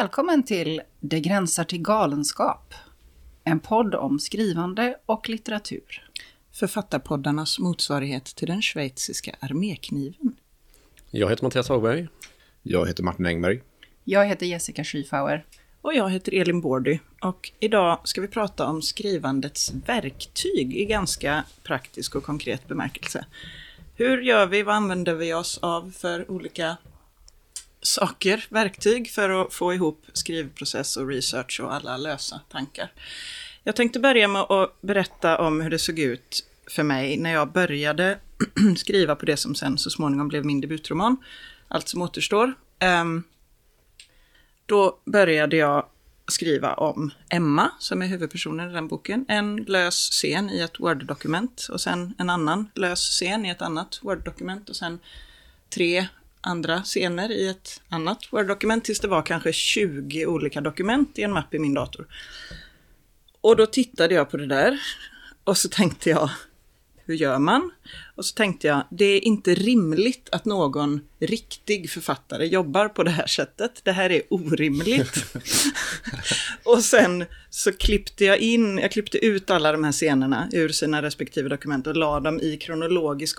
Välkommen till Det gränsar till galenskap. En podd om skrivande och litteratur. Författarpoddarnas motsvarighet till den schweiziska armékniven. Jag heter Mattias Hagberg. Jag heter Martin Engberg. Jag heter Jessica Schiefauer. Och jag heter Elin Bordy. Och idag ska vi prata om skrivandets verktyg i ganska praktisk och konkret bemärkelse. Hur gör vi? Vad använder vi oss av för olika saker, verktyg för att få ihop skrivprocess och research och alla lösa tankar. Jag tänkte börja med att berätta om hur det såg ut för mig när jag började skriva på det som sen så småningom blev min debutroman, Allt som återstår. Um, då började jag skriva om Emma, som är huvudpersonen i den boken. En lös scen i ett Word-dokument och sen en annan lös scen i ett annat Word-dokument och sen tre andra scener i ett annat Word-dokument tills det var kanske 20 olika dokument i en mapp i min dator. Och då tittade jag på det där och så tänkte jag, hur gör man? Och så tänkte jag, det är inte rimligt att någon riktig författare jobbar på det här sättet. Det här är orimligt. och sen så klippte jag in, jag klippte ut alla de här scenerna ur sina respektive dokument och la dem i kronologisk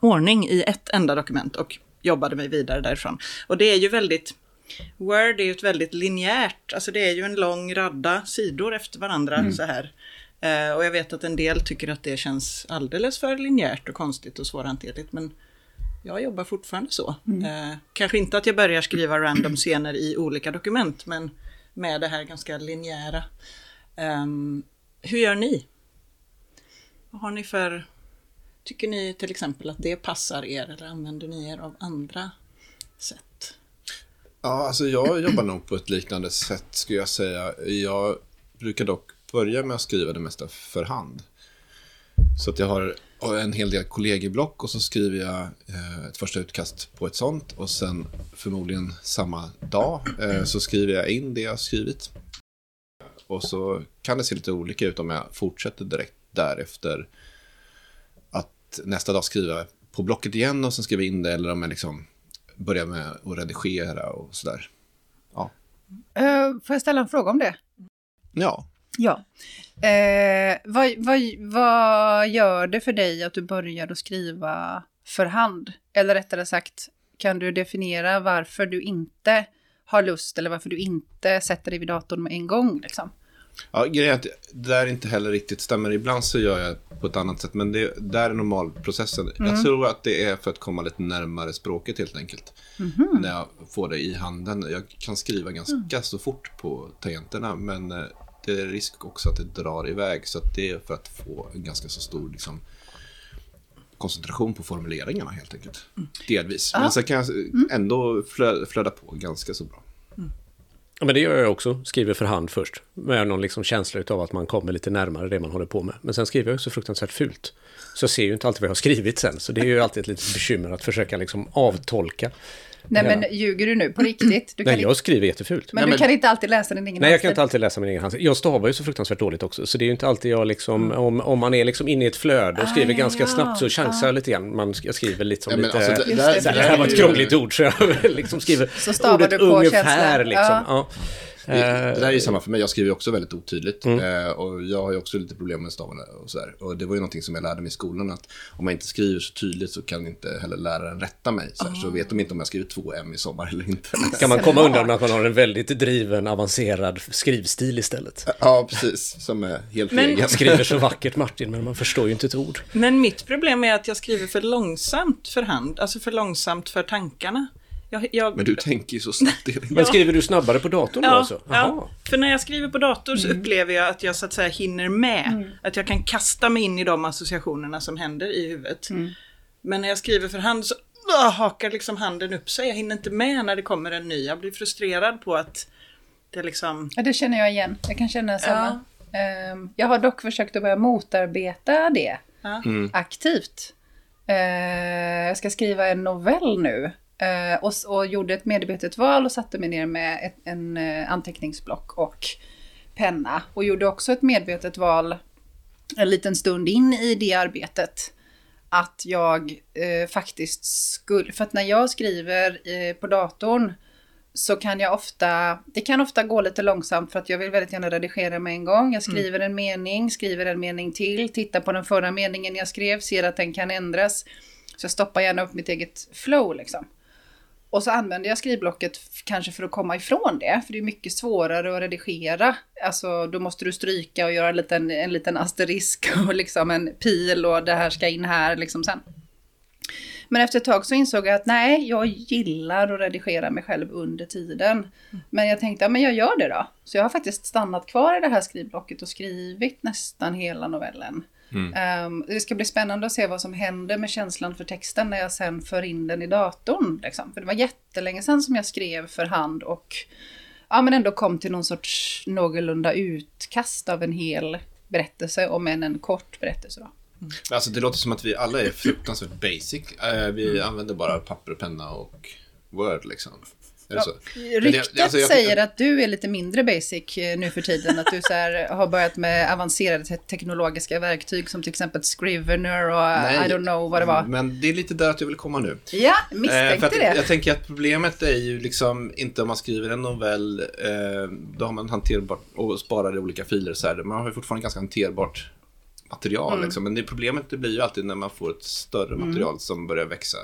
ordning i ett enda dokument och jobbade mig vidare därifrån. Och det är ju väldigt, Word är ju ett väldigt linjärt, alltså det är ju en lång radda sidor efter varandra mm. så här. Uh, och jag vet att en del tycker att det känns alldeles för linjärt och konstigt och svårhanterligt, men jag jobbar fortfarande så. Mm. Uh, kanske inte att jag börjar skriva random scener i olika dokument, men med det här ganska linjära. Um, hur gör ni? Vad har ni för Tycker ni till exempel att det passar er eller använder ni er av andra sätt? Ja, alltså jag jobbar nog på ett liknande sätt skulle jag säga. Jag brukar dock börja med att skriva det mesta för hand. Så att jag har en hel del kollegieblock och så skriver jag eh, ett första utkast på ett sånt och sen förmodligen samma dag eh, så skriver jag in det jag har skrivit. Och så kan det se lite olika ut om jag fortsätter direkt därefter nästa dag skriva på blocket igen och sen skriva in det eller om jag liksom börjar med att redigera och sådär. Ja. Uh, får jag ställa en fråga om det? Ja. Ja. Uh, vad, vad, vad gör det för dig att du börjar att skriva för hand? Eller rättare sagt, kan du definiera varför du inte har lust eller varför du inte sätter dig vid datorn med en gång? Liksom? Ja, grejen är att det där inte heller riktigt stämmer. Ibland så gör jag på ett annat sätt, men det där är normalprocessen. Mm. Jag tror att det är för att komma lite närmare språket helt enkelt. Mm. När jag får det i handen. Jag kan skriva ganska mm. så fort på tangenterna, men eh, det är risk också att det drar iväg. Så det är för att få en ganska så stor liksom, koncentration på formuleringarna helt enkelt. Mm. Delvis. Men sen kan jag mm. ändå flöda på ganska så bra. Ja, men det gör jag också. Skriver för hand först. Med någon liksom känsla av att man kommer lite närmare det man håller på med. Men sen skriver jag också fruktansvärt fult. Så jag ser ju inte alltid vad jag har skrivit sen. Så det är ju alltid ett litet bekymmer att försöka liksom avtolka. Nej men ljuger du nu på riktigt? Du Nej, jag skriver jättefult. Men, Nej, du kan inte alltid läsa din egen Nej, jag kan inte alltid läsa min egen handstil. Jag stavar ju så fruktansvärt dåligt också. Så det är ju inte alltid jag liksom, mm. om, om man är liksom inne i ett flöde och skriver ah, ganska ja, snabbt så chansar jag lite grann. Man, jag skriver liksom ja, lite... Alltså, det, det, det, här var ett krångligt ord så jag liksom skriver så stavar ordet du på ungefär känslan. liksom. Ja. Det, det, där är ju samma för mig, jag skriver också väldigt otydligt. Mm. Eh, och jag har ju också lite problem med stavande och sådär. Och det var ju någonting som jag lärde mig i skolan, att om man inte skriver så tydligt så kan inte heller läraren rätta mig. Så, oh. så vet de inte om jag skriver två M i sommar eller inte. Kan man komma undan med att man har en väldigt driven, avancerad skrivstil istället? Ja, precis. Som är helt men... egen. skriver så vackert Martin, men man förstår ju inte ett ord. Men mitt problem är att jag skriver för långsamt för hand, alltså för långsamt för tankarna. Jag, jag... Men du tänker ju så snabbt. ja. Men skriver du snabbare på datorn ja, då alltså? Ja, för när jag skriver på dator så mm. upplever jag att jag så att säga hinner med. Mm. Att jag kan kasta mig in i de associationerna som händer i huvudet. Mm. Men när jag skriver för hand så uh, hakar liksom handen upp sig. Jag hinner inte med när det kommer en ny. Jag blir frustrerad på att det liksom... Ja, det känner jag igen. Jag kan känna samma. Ja. Ehm, jag har dock försökt att börja motarbeta det mm. aktivt. Ehm, jag ska skriva en novell nu. Uh, och, och, gjorde ett medvetet val och satte mig ner med ett, en uh, anteckningsblock och penna. Och gjorde också ett medvetet val en liten stund in i det arbetet. Att jag uh, faktiskt skulle, för att när jag skriver på datorn så kan jag ofta, det kan ofta gå lite långsamt för att jag vill väldigt gärna redigera med en gång. Jag skriver en mening, skriver en mening till, tittar på den förra meningen jag skrev, ser att den kan ändras. Så jag stoppar gärna upp mitt eget flow liksom. Och så använder jag skrivblocket kanske för att komma ifrån det, för det är mycket svårare att redigera. Alltså då måste du stryka och göra en liten, en liten asterisk och liksom en pil och det här ska in här liksom sen. Men efter ett tag så insåg jag att nej, jag gillar att redigera mig själv under tiden. Men jag tänkte, ja men jag gör det då. Så jag har faktiskt stannat kvar i det här skrivblocket och skrivit nästan hela novellen. Ehm, det ska bli spännande att se vad som händer med känslan för texten när jag sen för in den i datorn. Liksom. För det var jättelänge sedan som jag skrev för hand och ja, men ändå kom till någon sorts någorlunda utkast av en hel berättelse, om än en kort berättelse. Då. Alltså det låter som att vi alla är fruktansvärt basic. Eh, Vi använder bara papper, penna och Word liksom. Är det så? Men det- Ryktet alltså, jag- säger att du är lite mindre basic eh, nu för tiden. Att du så här, har börjat med avancerade te- teknologiska verktyg som till exempel Scrivener och Nej. I don't know vad det var. Men det är lite där att jag vill komma nu. Ja, Eh, misstänkte för att det. Jag tänker att problemet är ju liksom inte om man skriver en novell, eh, då har man hanterbart och sparar i olika filer så här. Man har ju fortfarande ganska hanterbart material Mm. liksom. Men det problemet det blir ju alltid när man får ett större material som börjar växa.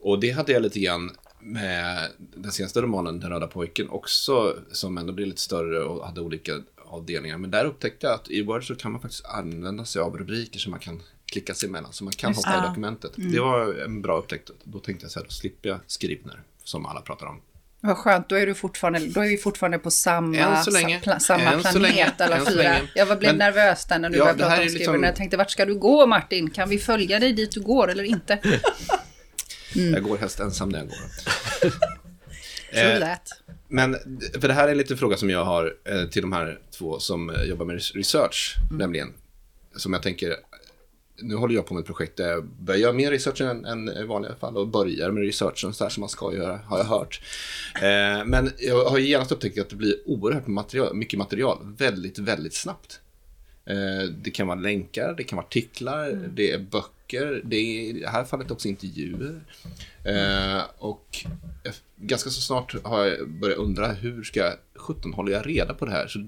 Och det hade jag lite grann med den senaste romanen, Den röda pojken, också som ändå blev lite större och hade olika avdelningar. Men där upptäckte jag att i Word så kan man faktiskt använda sig av rubriker som man kan klicka sig emellan. Så man kan Just hoppa i dokumentet. Det var en bra upptäckt. Då tänkte jag så här, då slipper jag Scrivener, som alla pratar om. Vad skönt, då är, du fortfarande, då är vi fortfarande på samma, Än så länge. pla- samma Än så planet länge. alla fyra. länge. Jag blev Men- nervös där när du Ja, började prata om Scrivener. liksom- Jag tänkte, vart ska du gå Martin? Kan vi följa dig dit du går eller inte? Mm. Jag går helst ensam när jag går. True Eh, that. Men, för det här är en fråga som jag har eh, till de här två som eh, jobbar med research, nämligen. Som jag tänker, nu håller jag på med ett projekt där jag börjar göra mer research än, än i vanliga fall och börjar med researchen så här som man ska göra, har jag hört. Eh, men jag har ju genast upptäckt att det blir oerhört material, mycket material väldigt, väldigt snabbt. Eh, Det kan vara länkar, det kan vara artiklar, det är böcker, det är i det här fallet också intervjuer. Eh, och jag- ganska så snart har jag börjat undra hur ska 17 håller jag reda på det här? Så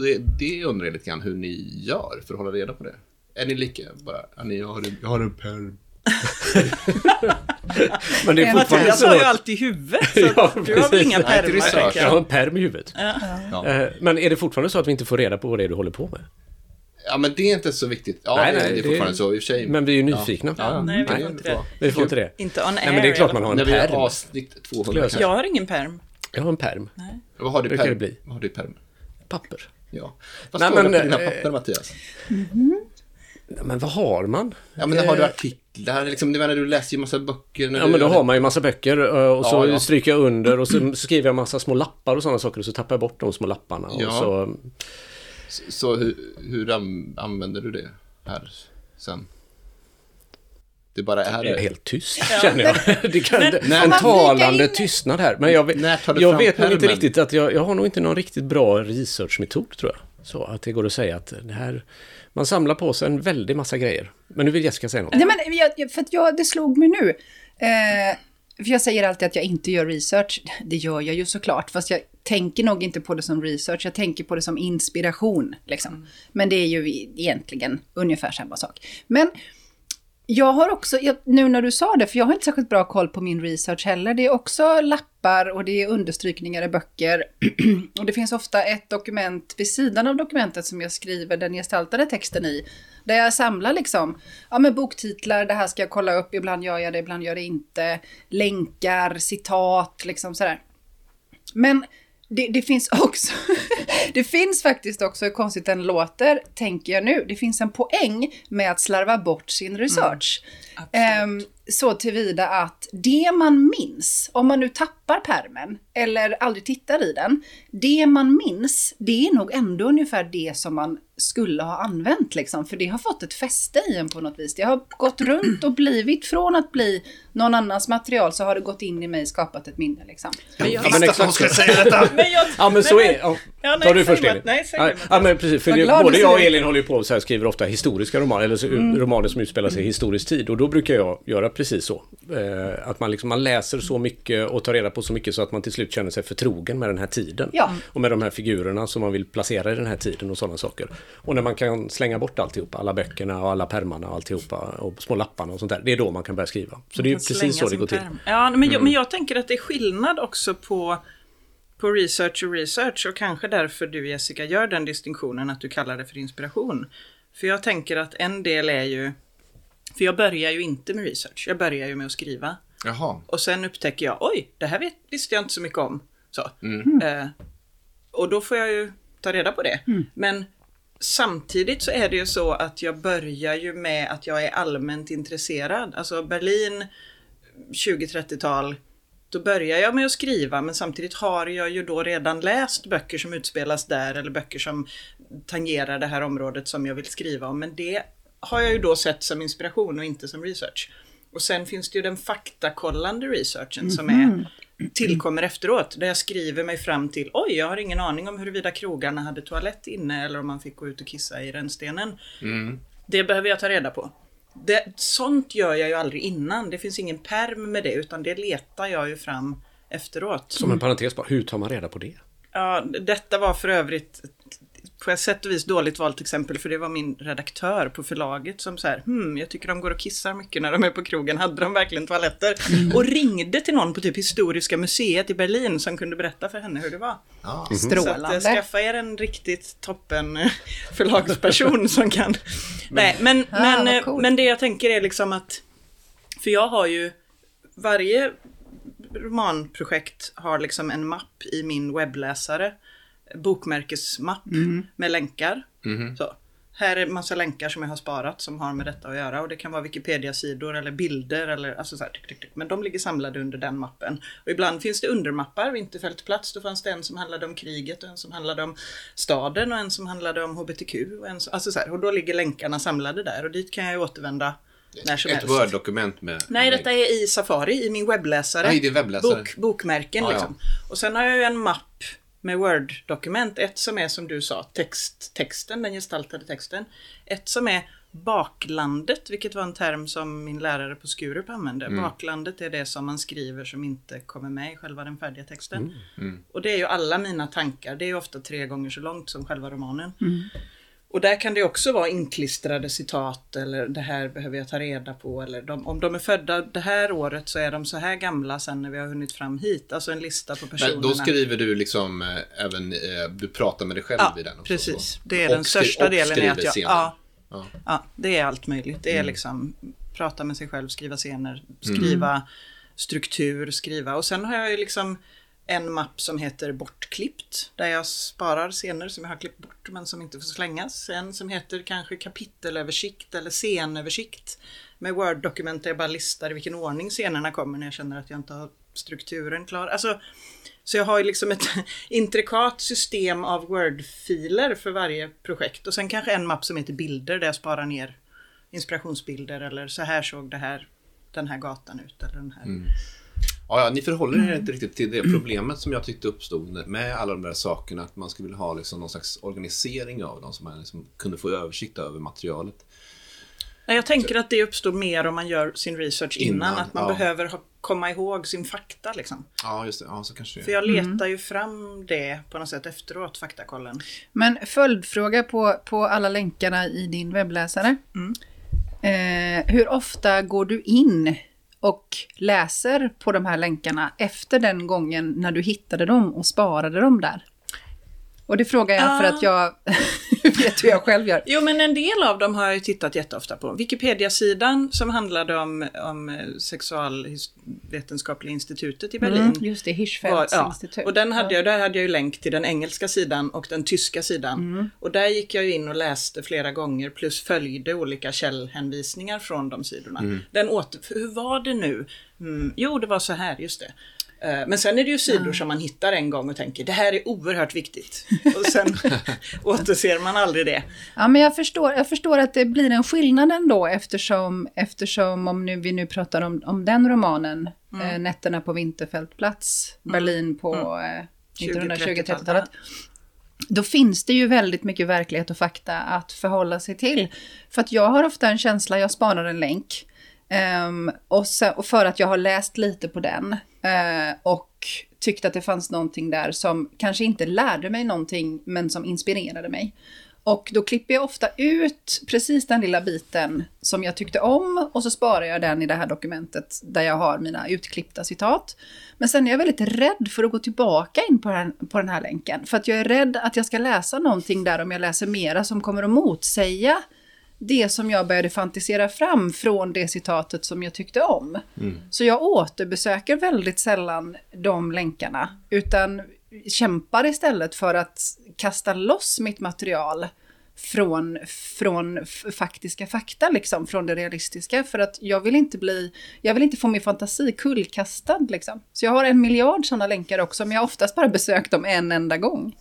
det, det undrar jag lite grann hur ni gör för att hålla reda på det. Är ni lika? Bara, ja, ni har, en- jag har en pärm. Men det är fortfarande Mattias så har ju att... allt i huvudet. Så Ja, du har väl inga pärmar? Jag jag. har en perm i huvudet. Ja. Eh, Men är det fortfarande så att vi inte får reda på vad det är du håller på med? Ja, men det är inte så viktigt. Ja, Nej, det, nej, det är det- fortfarande så i och för sig. Men vi är ju nyfikna. Ja, Nej, vi nej, får inte det. Vi får inte det. Inte on air Nej, men det är klart man har När en vi har perm. avsnitt 200 Skulle jag har ingen pärm. Jag har en perm. Vad har du i perm? det bli. Vad har du i perm? Papper. Ja. Vad Nej, står men, det på dina eh, papper, Mattias? Ja, Men vad har man? Ja, men har du artiklar? Liksom, du, menar, du läser ju massa böcker. När Ja du, men då har man ju massa böcker eh, och så Ja, ja. stryker jag under och så skriver jag massa små lappar och sådana saker och så tappar jag bort de små lapparna. Och Ja. så, Så hur, hur an- använder du det här sen? Det bara är det är helt tyst känner jag. Det kan, när- en talande in- tystnad här. Men jag, jag vet nog inte riktigt att jag, jag har nog inte någon riktigt bra researchmetod tror jag. Så att det går att säga att det här, man samlar på sig en väldig massa grejer. Men nu vill Jessica säga något. Nej, men jag, jag- för att jag, det slog mig nu. Eh, för jag säger alltid att jag inte gör research. Det gör jag ju såklart, fast jag tänker nog inte på det som research. Jag tänker på det som inspiration. Liksom. Men det är ju egentligen ungefär samma sak. Men jag har också, nu när du sa det, för jag har inte särskilt bra koll på min research heller. Det är också lappar och det är understrykningar i böcker. och det finns ofta ett dokument vid sidan av dokumentet som jag skriver den gestaltade texten i. Där jag samlar liksom, ja men boktitlar, det här ska jag kolla upp, ibland gör jag det, ibland gör jag det inte. Länkar, citat, liksom sådär. Men det, det finns också, det finns faktiskt också, hur konstigt den låter, tänker jag nu, det finns en poäng med att slarva bort sin research. Ehm, så tillvida att det man minns, om man nu tappar permen eller aldrig tittar i den, det man minns, det är nog ändå ungefär det som man skulle ha använt liksom, för det har fått ett fäste i en på något vis. Det har gått runt och blivit, från att bli någon annans material så har det gått in i mig, skapat ett minne liksom. Men jag, Ja, men exakt så. säga detta! men jag, Ja men så är ja. Ja, Tar du först Elin? Nej, säg ja, det, ja, men precis. För det, både jag och. Elin håller ju på och så här, skriver ofta historiska romaner, eller så, Mm. romaner som utspelar sig i historisk tid. Och då brukar jag göra precis så. Eh, att man, liksom, man läser så mycket och tar reda på så mycket så att man till slut känner sig förtrogen med den här tiden. Ja. Och med de här figurerna som man vill placera i den här tiden och sådana saker. Och när man kan slänga bort alltihopa, alla böckerna och alla pärmarna och alltihopa och små lapparna och sånt där. Det är då man kan börja skriva. Så det är precis så det går till. pärm. Ja, men jag, men jag tänker att det är skillnad också på, på research och research och kanske därför du Jessica gör den distinktionen att du kallar det för inspiration. För jag tänker att en del är ju, för jag börjar ju inte med research, jag börjar ju med att skriva. Jaha. Och sen upptäcker jag, oj, det här vet, visste jag inte så mycket om. Så. Eh, och då får jag ju ta reda på det. Men samtidigt så är det ju så att jag börjar ju med att jag är allmänt intresserad. Alltså Berlin 20-30-tal, då börjar jag med att skriva men samtidigt har jag ju då redan läst böcker som utspelas där eller böcker som tangerar det här området som jag vill skriva om. Men det har jag ju då sett som inspiration och inte som research. Och sen finns det ju den faktakollande researchen som är, tillkommer efteråt. Där jag skriver mig fram till, oj, jag har ingen aning om huruvida krogarna hade toalett inne eller om man fick gå ut och kissa i rännstenen. Det behöver jag ta reda på. Det, sånt gör jag ju aldrig innan. Det finns ingen perm med det, utan det letar jag ju fram efteråt. Som en parentes bara, hur tar man reda på det? Ja, detta var för övrigt på sätt och vis dåligt valt exempel för det var min redaktör på förlaget som så här, hmm, jag tycker de går och kissar mycket när de är på krogen, hade de verkligen toaletter? Och ringde till någon på typ Historiska museet i Berlin som kunde berätta för henne hur det var. Ja. Så att, Strålande. eh, skaffa er en riktigt toppen eh, förlagsperson som kan... Nej, men, men, eh, coolt. men det jag tänker är liksom att... För jag har ju... Varje romanprojekt har liksom en mapp i min webbläsare. Bokmärkesmapp med länkar. Så. Här är massa länkar som jag har sparat som har med detta att göra och det kan vara Wikipedia-sidor eller bilder eller alltså så här, tick, tick, tick. Men de ligger samlade under den mappen. Och ibland finns det undermappar, Vinterfältplats, då fanns det en som handlade om kriget och en som handlade om staden och en som handlade om HBTQ. Och, en alltså så här, och då ligger länkarna samlade där och dit kan jag ju återvända när som Ett helst. Word-dokument med... Nej, detta är i Safari, i min webbläsare. Ja, i din webbläsare. Bok, bokmärken Ja, ja. liksom. Och sen har jag ju en mapp med Word-dokument. Ett som är som du sa, text, texten, den gestaltade texten. Ett som är baklandet, vilket var en term som min lärare på Skurup använde. Mm. Baklandet är det som man skriver som inte kommer med i själva den färdiga texten. Mm. Och det är ju alla mina tankar. Det är ju ofta tre gånger så långt som själva romanen. Mm. Och där kan det också vara inklistrade citat eller det här behöver jag ta reda på. Eller de, om de är födda det här året så är de så här gamla sen när vi har hunnit fram hit. Alltså en lista på personerna. Men då skriver du liksom eh, även, eh, du pratar med dig själv Ja, i den också? precis. Det är Och den största och delen. Är skriver att jag, ja, Ja. ja, det är allt möjligt. Det är Mm. liksom prata med sig själv, skriva scener, skriva struktur, skriva. Och sen har jag ju liksom en mapp som heter Bortklippt. Där jag sparar scener som jag har klippt bort men som inte får slängas. En som heter kanske kapitelöversikt eller scenöversikt. Med Word-dokument där jag bara listar i vilken ordning scenerna kommer när jag känner att jag inte har strukturen klar. Alltså, så jag har ju liksom ett intrikat system av Word-filer för varje projekt. Och sen kanske en mapp som heter bilder där jag sparar ner inspirationsbilder eller så här såg det här, den här gatan ut. Eller den här. Mm. Ja, ja, ni förhåller Mm. er inte riktigt till det problemet som jag tyckte uppstod med alla de där sakerna. Att man skulle vilja ha liksom någon slags organisering av dem, så man liksom kunde få översikt över materialet. Nej, Jag tänker att det uppstår mer om man gör sin research innan. Innan, att man ja. behöver ha, komma ihåg sin fakta. Liksom. Ja, just det. Ja, så kanske För jag letar ju fram det på något sätt efteråt, faktakollen. Men följdfråga på, på alla länkarna i din webbläsare. Eh, hur ofta går du in och läser på de här länkarna efter den gången när du hittade dem och sparade dem där? Och det frågar jag för Ah. att jag vet hur jag själv gör. Jo, men en del av dem har jag ju tittat jätteofta på. Wikipedia-sidan som handlade om, om sexualvetenskapliga institutet i Berlin. Mm, just det, Hirschfeldts ja, institut. och den hade jag, där hade jag ju länk till den engelska sidan och den tyska sidan. Och där gick jag ju in och läste flera gånger plus följde olika källhänvisningar från de sidorna. Den åter, för hur var det nu? Mm, jo, det var så här, just det. Eh, Men sen är det ju sidor som man hittar en gång och tänker det här är oerhört viktigt. Och sen återser man aldrig det. Ja, men jag förstår, jag förstår att det blir en skillnad ändå eftersom, eftersom om nu, vi nu pratar om, om den romanen, eh, Nätterna på Vinterfältplats, Berlin på eh, 1920-30-talet. då finns det ju väldigt mycket verklighet och fakta att förhålla sig till. För att jag har ofta en känsla, jag spanar en länk, um, och, sen, och, för att jag har läst lite på den uh, och tyckte att det fanns någonting där som kanske inte lärde mig någonting, men som inspirerade mig. Och då klipper jag ofta ut precis den lilla biten som jag tyckte om och så sparar jag den i det här dokumentet där jag har mina utklippta citat. Men sen är jag väldigt rädd för att gå tillbaka in på den, på den här länken. För att jag är rädd att jag ska läsa någonting där om jag läser mera som kommer att motsäga det som jag började fantisera fram från det citatet som jag tyckte om. Mm. Så jag återbesöker väldigt sällan de länkarna, utan kämpar istället för att kasta loss mitt material från, från faktiska fakta, liksom, från det realistiska. För att jag vill inte bli, jag vill inte få min fantasi kullkastad. Liksom. Så jag har en miljard sådana länkar också, men jag har oftast bara besökt dem en enda gång.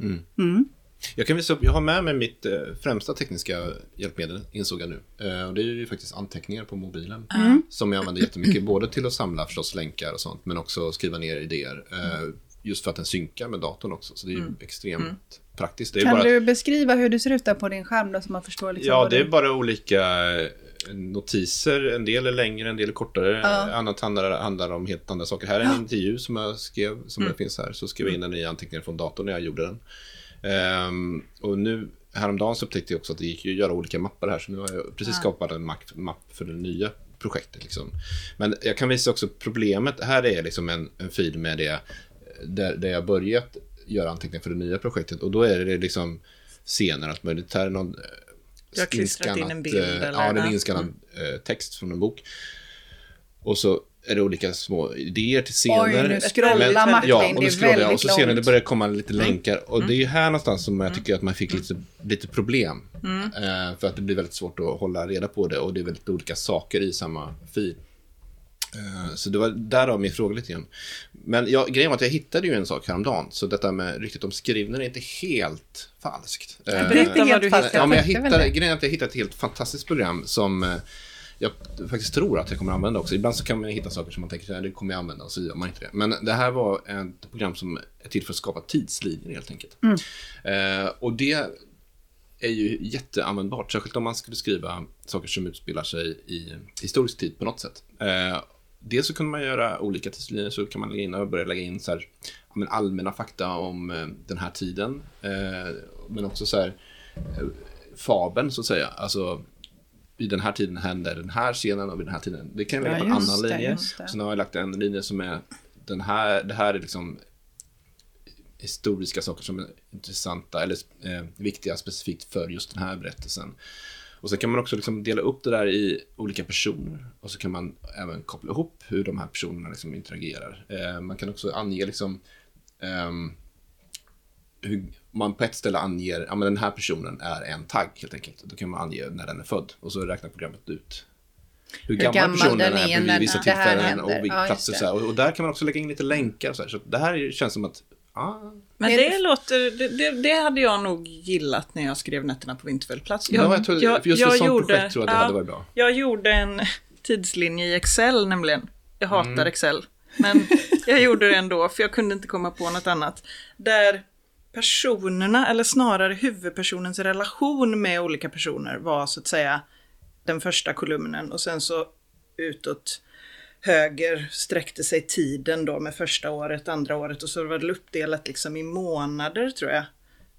Mm. Mm. Jag kan visa upp, jag har med mig mitt eh, främsta tekniska hjälpmedel, insåg jag nu. Eh, och det är ju faktiskt anteckningar på mobilen. Mm. Som jag använder jättemycket, både till att samla förstås länkar och sånt, men också skriva ner idéer. Eh, just för att den synkar med datorn också, så det är ju mm. extremt mm. praktiskt. kan bara... du beskriva hur det ser ut där på din skärm då, så man förstår? Liksom ja, det är bara olika notiser. En del är längre, en del är kortare. Ja. Annat handlar, handlar om helt andra saker. Här är en intervju som jag skrev, som mm. finns här. Så skrev jag in den i anteckningar från datorn när jag gjorde den. Um, och nu häromdagen så upptäckte jag också att det gick att göra olika mappar här. Så nu har jag precis ja. skapat en mapp för det nya projektet. Liksom. Men jag kan visa också problemet. Här är liksom en, en fil med det där, där jag börjat göra anteckningar för det nya projektet. Och då är det liksom scener, allt möjligt. Här är någon eh, du har klistrat in en bild? Eh, eller? Ja, det är inskannad mm. text från en bok. Och så är det olika små idéer till scener. Oj, nu scrollar Martin, ja, och nu scrollar jag och så ser ni det börjar komma lite mm. länkar. Och mm. det är här någonstans som jag mm. tycker att man fick lite, lite problem. Mm. Eh, för att det blir väldigt svårt att hålla reda på det och det är väldigt olika saker i samma fil. Eh, så det var därav min fråga lite grann. Men jag, grejen var att jag hittade ju en sak häromdagen. Så detta med ryktet om skrivner är inte helt falskt. Eh, Berätta vad du hittade. Ja, men jag hittade, grejen är att jag hittade ett helt fantastiskt program som eh, jag faktiskt tror att jag kommer använda också. Ibland så kan man hitta saker som man tänker att det kommer jag använda och så gör man inte det. Men det här var ett program som är till för att skapa tidslinjer helt enkelt. Mm. Eh, och det är ju jätteanvändbart, särskilt om man skulle skriva saker som utspelar sig i historisk tid på något sätt. Eh, dels så kunde man göra olika tidslinjer, så kan man lägga in och börja lägga in så här, men allmänna fakta om eh, den här tiden. Eh, men också så här, eh, fabeln så att säga. Alltså, i den här tiden händer den här scenen och vid den här tiden. Det kan jag lägga ja, på en annan det, linje. Så nu har jag lagt en linje som är den här, det här är liksom historiska saker som är intressanta eller eh, viktiga specifikt för just den här berättelsen. Och så kan man också liksom dela upp det där i olika personer och så kan man även koppla ihop hur de här personerna liksom interagerar. Eh, man kan också ange liksom eh, hur man på ett ställe anger, ja men den här personen är en tagg helt enkelt. Då kan man ange när den är född och så räknar programmet ut hur, hur gammal, gammal personen är, är vid vissa tillfällen och vilka ja, platser. Så och, och, där kan man också lägga in lite länkar. Så, här. så det här känns som att Ah. Men det låter, det, det, det, hade jag nog gillat när jag skrev Nätterna på Vinterfällplats. Jag, ja, jag tror, jag, just jag ett gjorde, projekt tror jag att det ja, hade varit bra. Jag gjorde en tidslinje i Excel nämligen. Jag hatar mm. Excel. Men jag gjorde det ändå, för jag kunde inte komma på något annat. Där personerna, eller snarare huvudpersonens relation med olika personer var så att säga den första kolumnen och sen så utåt höger sträckte sig tiden då med första året, andra året och så var det uppdelat liksom i månader tror jag.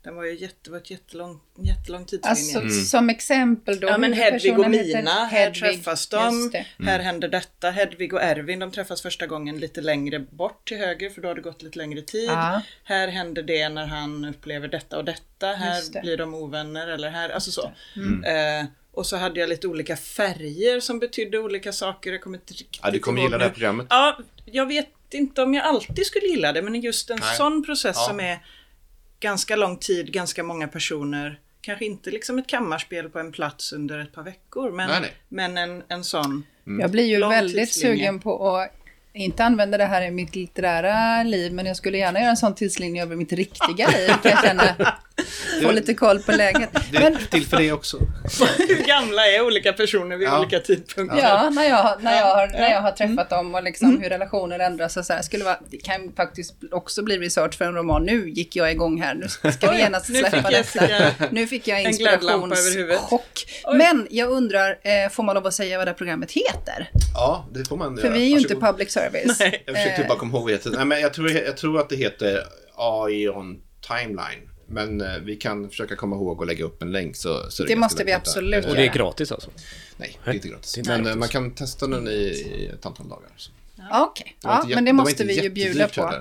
Den var ju jätte, var ett jättelång, jättelång tidslinje. Alltså mm. som exempel då? Ja men Hedvig och Mina, här träffas de. Mm. Här händer detta. Hedvig och Ervin, de träffas första gången lite längre bort till höger för då har det gått lite längre tid. Ah. Här händer det när han upplever detta och detta. Här blir de ovänner eller här, alltså så. Mm. Eh, och så hade jag lite olika färger som betydde olika saker. Jag kommer inte riktigt Ja, du kommer gilla det här programmet. Ja, jag vet inte om jag alltid skulle gilla det, men just en Nej. sån process ja. som är ganska lång tid, ganska många personer. Kanske inte liksom ett kammarspel på en plats under ett par veckor, men, nej, nej. men en, en sån mm. Jag blir ju väldigt sugen på att inte använda det här i mitt litterära liv, men jag skulle gärna göra en sån tidslinje över mitt riktiga liv, kan jag känna. få lite koll på läget. Det är till för det också. Hur gamla är olika personer vid Ja. olika tidpunkter? Ja, när jag, när jag, har, när jag har träffat Mm. dem och liksom hur relationer ändras och så här. Skulle vara, det kan faktiskt också bli research för en roman. Nu gick jag igång här, nu ska vi genast släppa detta. Nu fick jag en glödlampa över huvudet. inspirationschock. Men jag undrar, eh, får man lov att säga vad det här programmet heter? Ja, det får man För göra. vi är ju inte Varsågod. public service. Nej, Jag försökte Eh, bara komma ihåg vad det heter. Nej, men jag, tror, jag tror att det heter AI on timeline. Men eh, vi kan försöka komma ihåg och lägga upp en länk. Så, så Det måste vi absolut Eh, Och det är gratis alltså? Nej, det är inte gratis. Det är inte Men eh, gratis. man kan testa den i, i ett antal dagar. Okej, Det var ja, men det måste vi ju bjuda på.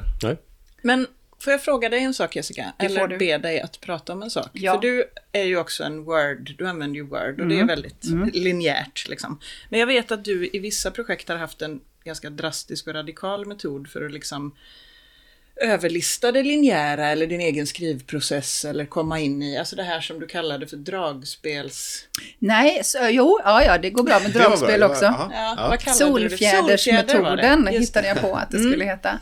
Men får jag fråga dig en sak Jessica? Det Eller du. be dig att prata om en sak? Ja. För du är ju också en Word, du använder ju Word och det Mm. är väldigt linjärt. Liksom. Men jag vet att du i vissa projekt har haft en ganska drastisk och radikal metod för att liksom överlista det linjära eller din egen skrivprocess eller komma in i, alltså det här som du kallade för dragspels... Nej, så, jo, ja, ja, det går bra med bra, dragspel var- också. aha. Ja, Ja. vad kallade? Solfjäder Solfjädersmetoden hittade jag på att det skulle heta.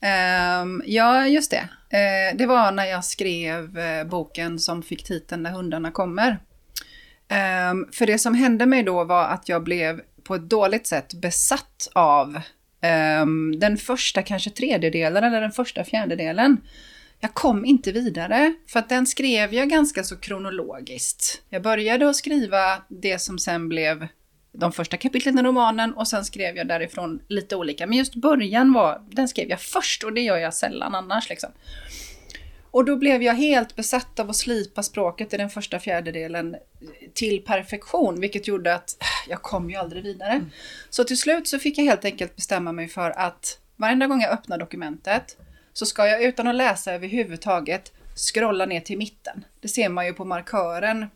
Ehm, ja, just det. Eh, det var när jag skrev eh, boken som fick titeln När hundarna kommer. Ehm, för det som hände mig då var att jag blev på ett dåligt sätt besatt av um, den första kanske tredjedelen eller den första fjärdedelen. Jag kom inte vidare, för att den skrev jag ganska så kronologiskt. Jag började att skriva det som sen blev de första kapitlen i romanen och sen skrev jag därifrån lite olika. Men just början var, den skrev jag först och det gör jag sällan annars liksom. Och då blev jag helt besatt av att slipa språket i den första fjärdedelen till perfektion, vilket gjorde att äh, jag kom ju aldrig vidare. Så till slut så fick jag helt enkelt bestämma mig för att varenda gång jag öppnar dokumentet så ska jag utan att läsa överhuvudtaget scrolla ner till mitten. Det ser man ju på markören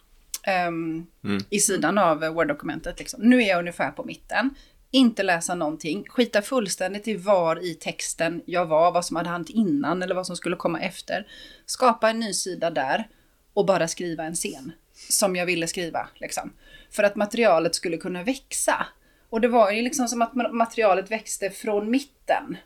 ehm, i sidan av eh, Word-dokumentet. Liksom. Nu är jag ungefär på mitten. Inte läsa någonting, skita fullständigt i var i texten jag var, vad som hade hänt innan eller vad som skulle komma efter. Skapa en ny sida där och bara skriva en scen som jag ville skriva. Liksom. För att materialet skulle kunna växa. Och det var ju liksom som att ma- materialet växte från mitten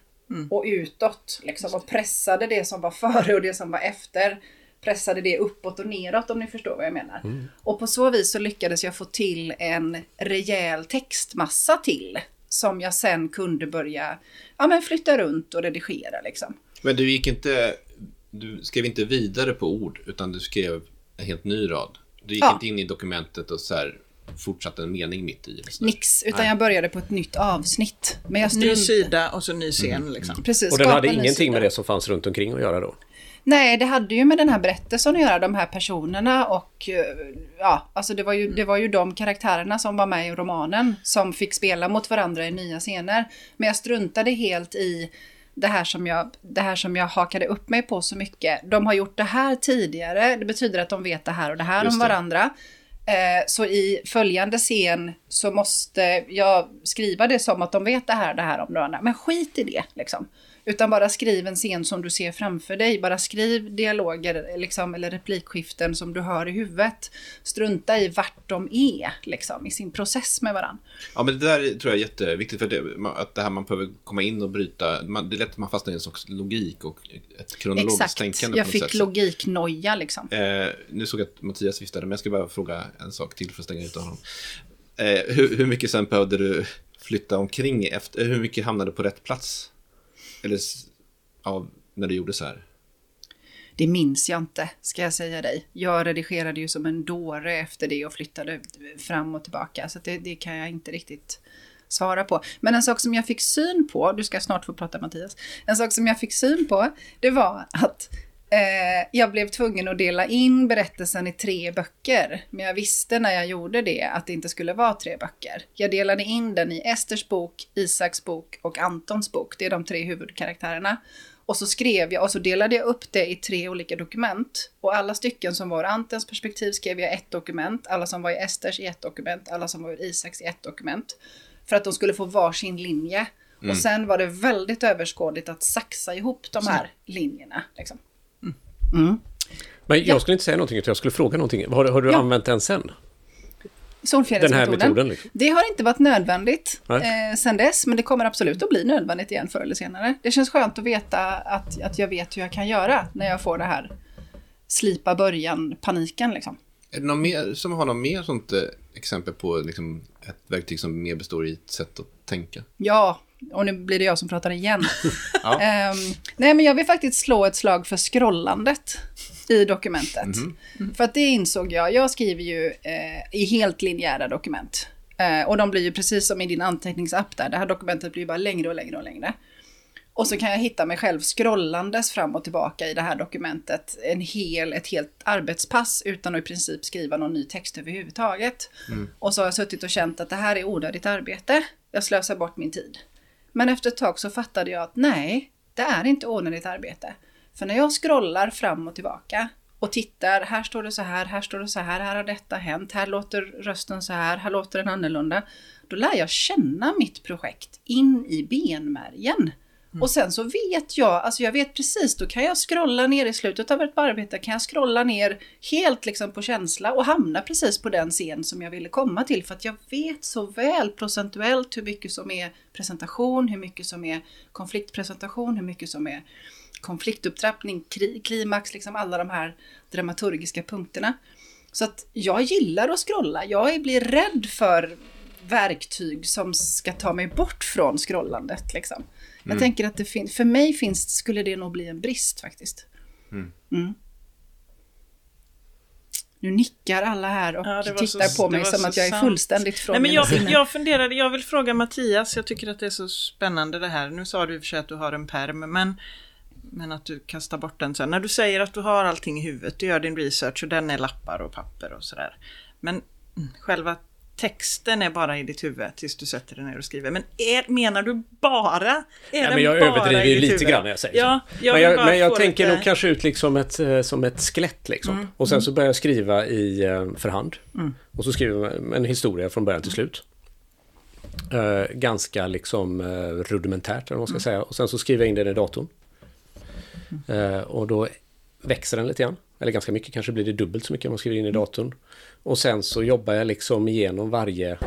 och utåt. Liksom, och pressade det som var före och det som var efter. Pressade det uppåt och neråt om ni förstår vad jag menar. Och på så vis så lyckades jag få till en rejäl textmassa till. Som jag sen kunde börja ja, men flytta runt och redigera. Liksom. Men du gick inte... Du skrev inte vidare på ord, utan du skrev en helt ny rad. Du gick Ja. inte in i dokumentet och så här fortsatte en mening mitt i. Nix, utan Nej. jag började på ett nytt avsnitt. Men jag Ny sida och så ny scen liksom. Precis, Och den hade ingenting sida. med det som fanns runt omkring att göra då? Nej, det hade ju med den här berättelsen att göra, de här personerna och eh, ja, alltså det var ju, det var ju de karaktärerna som var med i romanen som fick spela mot varandra i nya scener. Men jag struntade helt i det här som jag, det här som jag hakade upp mig på så mycket. De har gjort det här tidigare, det betyder att de vet det här och det här Just om varandra. Eh, så i följande scen så måste jag skriva det som att de vet det här, det här om varandra. Men skit i det liksom. Utan bara skriv en scen som du ser framför dig. Bara skriv dialoger liksom, eller replikskiften som du hör i huvudet. Strunta i vart de är liksom, i sin process med varandra. Ja, men det där tror jag är jätteviktigt. För det, att det här man behöver komma in och bryta. Man, det är lätt att man fastnar i en sorts logik och ett kronologiskt Exakt, tänkande jag på något fick logiknoja liksom. Eh, nu såg jag att Mattias viftade, men jag ska bara fråga en sak till för att stänga ut honom. Eh, hur, hur mycket sen behövde du flytta omkring efter, hur mycket hamnade på rätt plats? Eller ja, när du gjorde så här? Det minns jag inte, ska jag säga dig. Jag redigerade ju som en dåre efter det och flyttade fram och tillbaka. Så det, det kan jag inte riktigt svara på. Men en sak som jag fick syn på, du ska snart få prata Mattias. En sak som jag fick syn på, det var att eh, jag blev tvungen att dela in berättelsen i tre böcker. Men jag visste när jag gjorde det att det inte skulle vara tre böcker. Jag delade in den i Esters bok, Isaks bok och Antons bok. Det är de tre huvudkaraktärerna. Och så skrev jag och så delade jag upp det i tre olika dokument. Och alla stycken som var ur Antens perspektiv skrev jag ett dokument. Alla som var i Esters i ett dokument. Alla som var ur Isaks i ett dokument. För att de skulle få varsin linje. Och sen var det väldigt överskådligt att saxa ihop de här linjerna. Liksom. Men jag skulle inte säga någonting, utan jag skulle fråga någonting. Har, har du Ja. använt den sen? Solfjädersmetoden. Den här metoden, liksom. Det har inte varit nödvändigt eh, sen dess, men det kommer absolut att bli nödvändigt igen förr eller senare. Det känns skönt att veta att, att jag vet hur jag kan göra när jag får det här slipa början-paniken liksom. Är det någon mer som har något mer sånt eh, exempel på liksom, ett verktyg som mer består i ett sätt att tänka? Ja, och nu blir det jag som pratar igen. Ja. Ehm, nej, men jag vill faktiskt slå ett slag för scrollandet i dokumentet. För att det insåg jag, jag skriver ju eh, i helt linjära dokument. Eh, och de blir ju precis som i din anteckningsapp där, det här dokumentet blir bara längre och längre och längre. Och så kan jag hitta mig själv scrollandes fram och tillbaka i det här dokumentet en hel, ett helt arbetspass utan att i princip skriva någon ny text överhuvudtaget. Och så har jag suttit och känt att det här är onödigt arbete, jag slösar bort min tid. Men efter ett tag så fattade jag att nej, det är inte onödigt arbete. För när jag scrollar fram och tillbaka och tittar, här står det så här, här står det så här, här har detta hänt, här låter rösten så här, här låter den annorlunda. Då lär jag känna mitt projekt in i benmärgen. Och sen så vet jag, alltså jag vet precis, då kan jag scrolla ner i slutet av ett arbete, kan jag scrolla ner helt liksom på känsla och hamna precis på den scen som jag ville komma till. För att jag vet så väl procentuellt hur mycket som är presentation, hur mycket som är konfliktpresentation, hur mycket som är konfliktupptrappning, klimax, liksom alla de här dramaturgiska punkterna. Så att jag gillar att scrolla. Jag blir rädd för verktyg som ska ta mig bort från scrollandet. Liksom. Jag tänker att det finns, för mig finns, skulle det nog bli en brist faktiskt. Mm. Nu nickar alla här och Ja, det var så- tittar på mig som att jag är sant. fullständigt från Nej, men mina jag, sinnen. jag funderade, jag vill fråga Mattias, jag tycker att det är så spännande det här. Nu sa du i och för sig att du har en perm, men, men att du kastar bort den sen. När du säger att du har allting i huvudet, du gör din research och den är lappar och papper och sådär. Men mm, själva texten är bara i ditt huvud tills du sätter dig ner och skriver. Men är, menar du bara? Är den men jag bara överdriver ju lite huvud? grann när jag säger ja, så. jag men jag, men jag tänker lite- nog kanske ut liksom ett, eh, som ett skelett liksom. Mm. Och sen så börjar jag skriva i eh, för hand. Och så skriver jag en historia från början till slut. Eh, ganska liksom eh, rudimentärt eller vad man ska säga. Och sen så skriver jag in den i datorn. Eh, och då växer den lite grann. Eller ganska mycket, kanske blir det dubbelt så mycket om man skriver in i datorn. Och sen så jobbar jag liksom igenom varje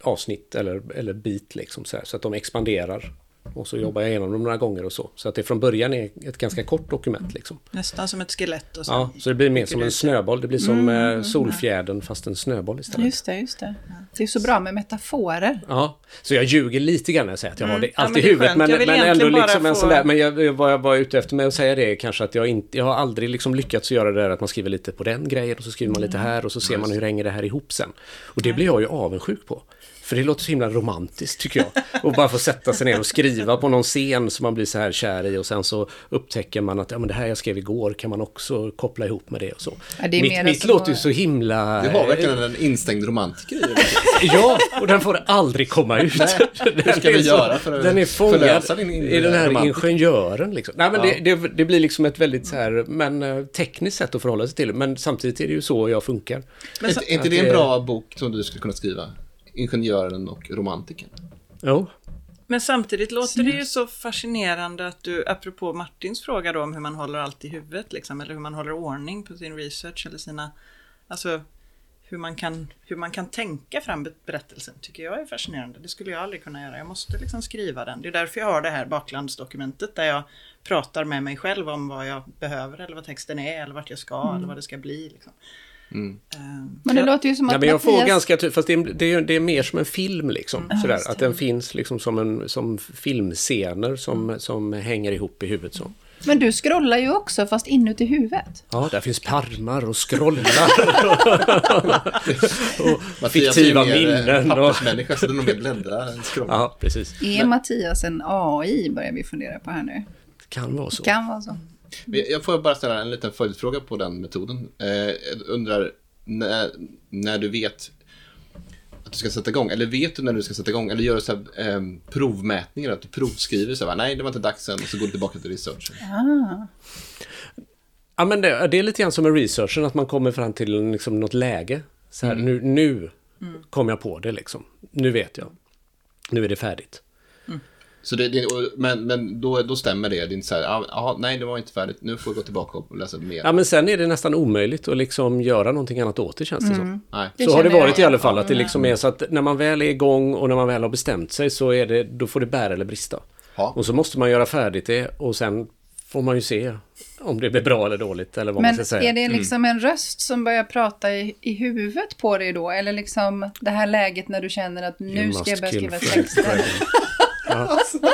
avsnitt eller, eller bit liksom så, här, så att de expanderar. Och så jobbar jag igenom dem några gånger och så. Så att det från början är ett ganska kort dokument liksom. Nästan som ett skelett och så. Ja, så det blir mer som en snöboll. Det blir som eh, solfjädern fast en snöboll istället. Just det, just det. Det är så bra med metaforer. Ja, så jag ljuger lite grann när jag säger att jag har det Mm. Ja, allt men i det huvudet. Men, Jag men ändå liksom en få- sån där, Men jag, vad jag var ute efter med att säga det är kanske att jag inte, jag har aldrig liksom lyckats göra det där att man skriver lite på den grejen och så skriver man Mm. lite här och så ser man hur hänger det här ihop sen. Och det blir jag ju avundsjuk på. För det låter så himla romantiskt tycker jag. Och bara få sätta sig ner och skriva på någon scen som man blir så här kär i och sen så upptäcker man att ja, men det här jag skrev igår kan man också koppla ihop med det och så. Ja, det mitt mitt låter ju så himla... Du har verkligen en instängd romantiker i. Ja, och den får aldrig komma ut. Nej, hur ska vi göra för att Den är fångad i den här romantiker? ingenjören. Liksom. Nej, men Ja. det, det, det blir liksom ett väldigt så här, men eh, tekniskt sätt att förhålla sig till. Men samtidigt är det ju så jag funkar. Men så, Är inte det en bra bok som du skulle kunna skriva? Ingenjören och romantiken. Jo, Men samtidigt låter det ju så fascinerande att du, apropå Martins fråga då om hur man håller allt i huvudet liksom, eller hur man håller ordning på sin research eller sina, alltså hur man kan, hur man kan tänka fram berättelsen tycker jag är fascinerande. Det skulle jag aldrig kunna göra. Jag måste liksom skriva den. Det är därför jag har det här baklandsdokumentet där jag pratar med mig själv om vad jag behöver eller vad texten är eller vart jag ska eller vad det ska bli. Liksom. Mm. Ehm, Men det låter ju som att men jag får Mattias... ganska ty- fast det är, det, är, det är mer som en film liksom. sådär, just det. att den finns liksom som, en, som filmscener som, som hänger ihop i huvudet så. Men du scrollar ju också fast inuti huvudet. Ja, där finns parmar och scrollar. och fiktiva eh, minnen. Och, Pappersmänniska, så det är nog mer bläddra än scrolla. ja, precis. Är Mattias en AI börjar vi fundera på här nu. Kan vara så. Kan vara så. Jag får bara ställa en liten följdfråga på den metoden. Eh, jag undrar, när, när du vet att du ska sätta igång, eller vet du när du ska sätta igång, eller gör du så här, eh, provmätningar, att du provskriver så här, nej det var inte dags än, och så går du tillbaka till researchen. Ah. Ja, men det, det är lite grann som med researchen, att man kommer fram till liksom något läge. Så här, nu, nu kom jag på det liksom. Nu vet jag. Nu är det färdigt. Så det, det, men men då, då stämmer det, det är inte så här, "Ah, nej det var inte färdigt, nu får jag gå tillbaka och läsa mer. Ja, men sen är det nästan omöjligt att liksom göra någonting annat åt det, känns det som. Nej. Det så har det känner jag varit i alla fall, att det liksom är så att när man väl är igång och när man väl har bestämt sig så är det, då får det bära eller brista. Ja. Och så måste man göra färdigt det och sen får man ju se om det blir bra eller dåligt eller vad Men man ska säga. är det liksom en röst som börjar prata i, i huvudet på dig då? Eller liksom det här läget när du känner att nu ska jag börja skriva Fred. texter?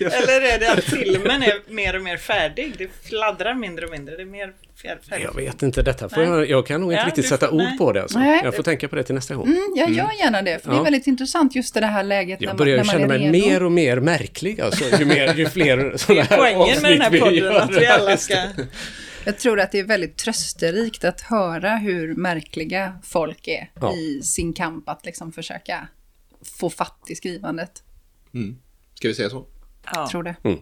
Eller är det att filmen är mer och mer färdig? Det fladdrar mindre och mindre. Det är mer fjär- färdigt. Jag vet inte, detta får jag, jag kan nog inte Ja, riktigt sätta får- ord nej. på det. Alltså. Nej. Jag får tänka på det till nästa gång. Mm, jag gör gärna det, för det är Ja. väldigt intressant just det här läget när Jag man, börjar när man känna mig mer och mer märklig alltså, ju, mer, ju fler sådana här Poängen med den här avsnitt vi podden gör. att vi alla ska... Jag tror att det är väldigt trösterikt att höra hur märkliga folk är Ja. i sin kamp att liksom försöka få fatt i skrivandet. Ska vi säga så? Ja. Tror det. Mm.